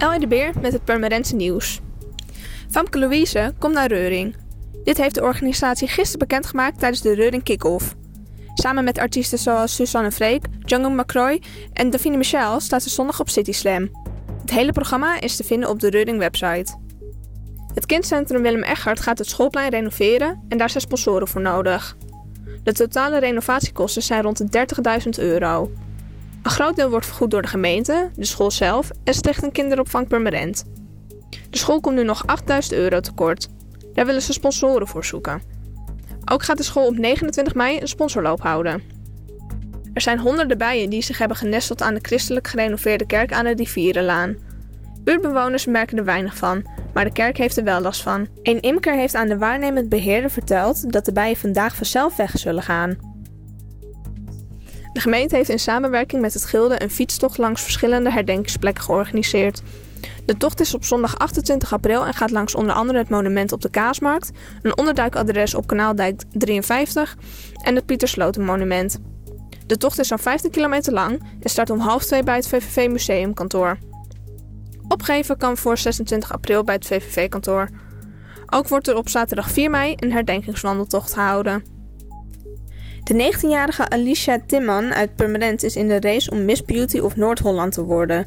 Ellie de Beer met het Purmerendse nieuws. Famke Louise komt naar Reuring. Dit heeft de organisatie gisteren bekendgemaakt tijdens de Reuring Kick-Off. Samen met artiesten zoals Susanne Freek, Django McCroy en Davine Michel staat ze zondag op City Slam. Het hele programma is te vinden op de Reuring website. Het kindcentrum Willem Echert gaat het schoolplein renoveren en daar zijn sponsoren voor nodig. De totale renovatiekosten zijn rond de 30.000 euro. Een groot deel wordt vergoed door de gemeente, de school zelf en Stichting Kinderopvang Permanent. De school komt nu nog 8000 euro tekort. Daar willen ze sponsoren voor zoeken. Ook gaat de school op 29 mei een sponsorloop houden. Er zijn honderden bijen die zich hebben genesteld aan de christelijk gerenoveerde kerk aan de Rivierenlaan. Buurtbewoners merken er weinig van, maar de kerk heeft er wel last van. Een imker heeft aan de waarnemend beheerder verteld dat de bijen vandaag vanzelf weg zullen gaan. De gemeente heeft in samenwerking met het Gilde een fietstocht langs verschillende herdenkingsplekken georganiseerd. De tocht is op zondag 28 april en gaat langs onder andere het monument op de Kaasmarkt, een onderduikadres op Kanaaldijk 53 en het Pieterslotenmonument. De tocht is zo'n 15 kilometer lang en start om half twee bij het VVV Museumkantoor. Opgeven kan voor 26 april bij het VVV-kantoor. Ook wordt er op zaterdag 4 mei een herdenkingswandeltocht gehouden. De 19-jarige Alicia Timman uit Permanent is in de race om Miss Beauty of Noord-Holland te worden.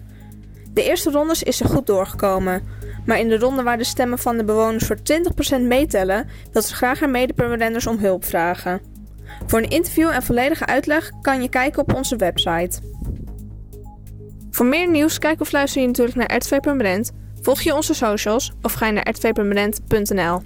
De eerste rondes is ze goed doorgekomen, maar in de ronde waar de stemmen van de bewoners voor 20% meetellen, wil ze graag haar mede om hulp vragen. Voor een interview en volledige uitleg kan je kijken op onze website. Voor meer nieuws kijk of luister je natuurlijk naar RTV Permanent, volg je onze socials of ga je naar rtvpermanent.nl.